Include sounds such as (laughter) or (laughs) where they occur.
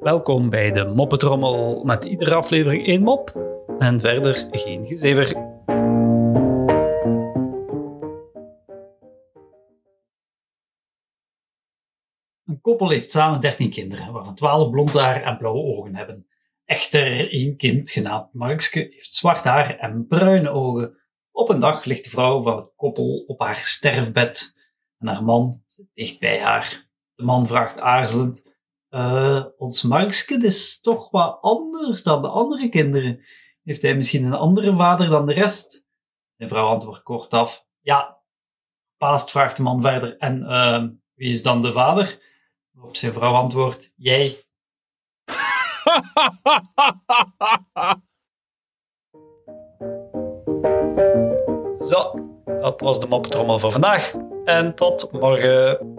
Welkom bij de Moppetrommel met iedere aflevering één mop en verder geen gezever. Een koppel heeft samen 13 kinderen, waarvan 12 blond haar en blauwe ogen hebben. Echter, één kind, genaamd Markske, heeft zwart haar en bruine ogen. Op een dag ligt de vrouw van het koppel op haar sterfbed en haar man zit dicht bij haar. De man vraagt aarzelend: uh, Ons Markske is toch wat anders dan de andere kinderen. Heeft hij misschien een andere vader dan de rest? De vrouw antwoordt kortaf: Ja. Paast vraagt de man verder: En uh, wie is dan de vader? Op zijn vrouw antwoordt: Jij. (laughs) Zo, dat was de moppetrommel voor vandaag. En tot morgen.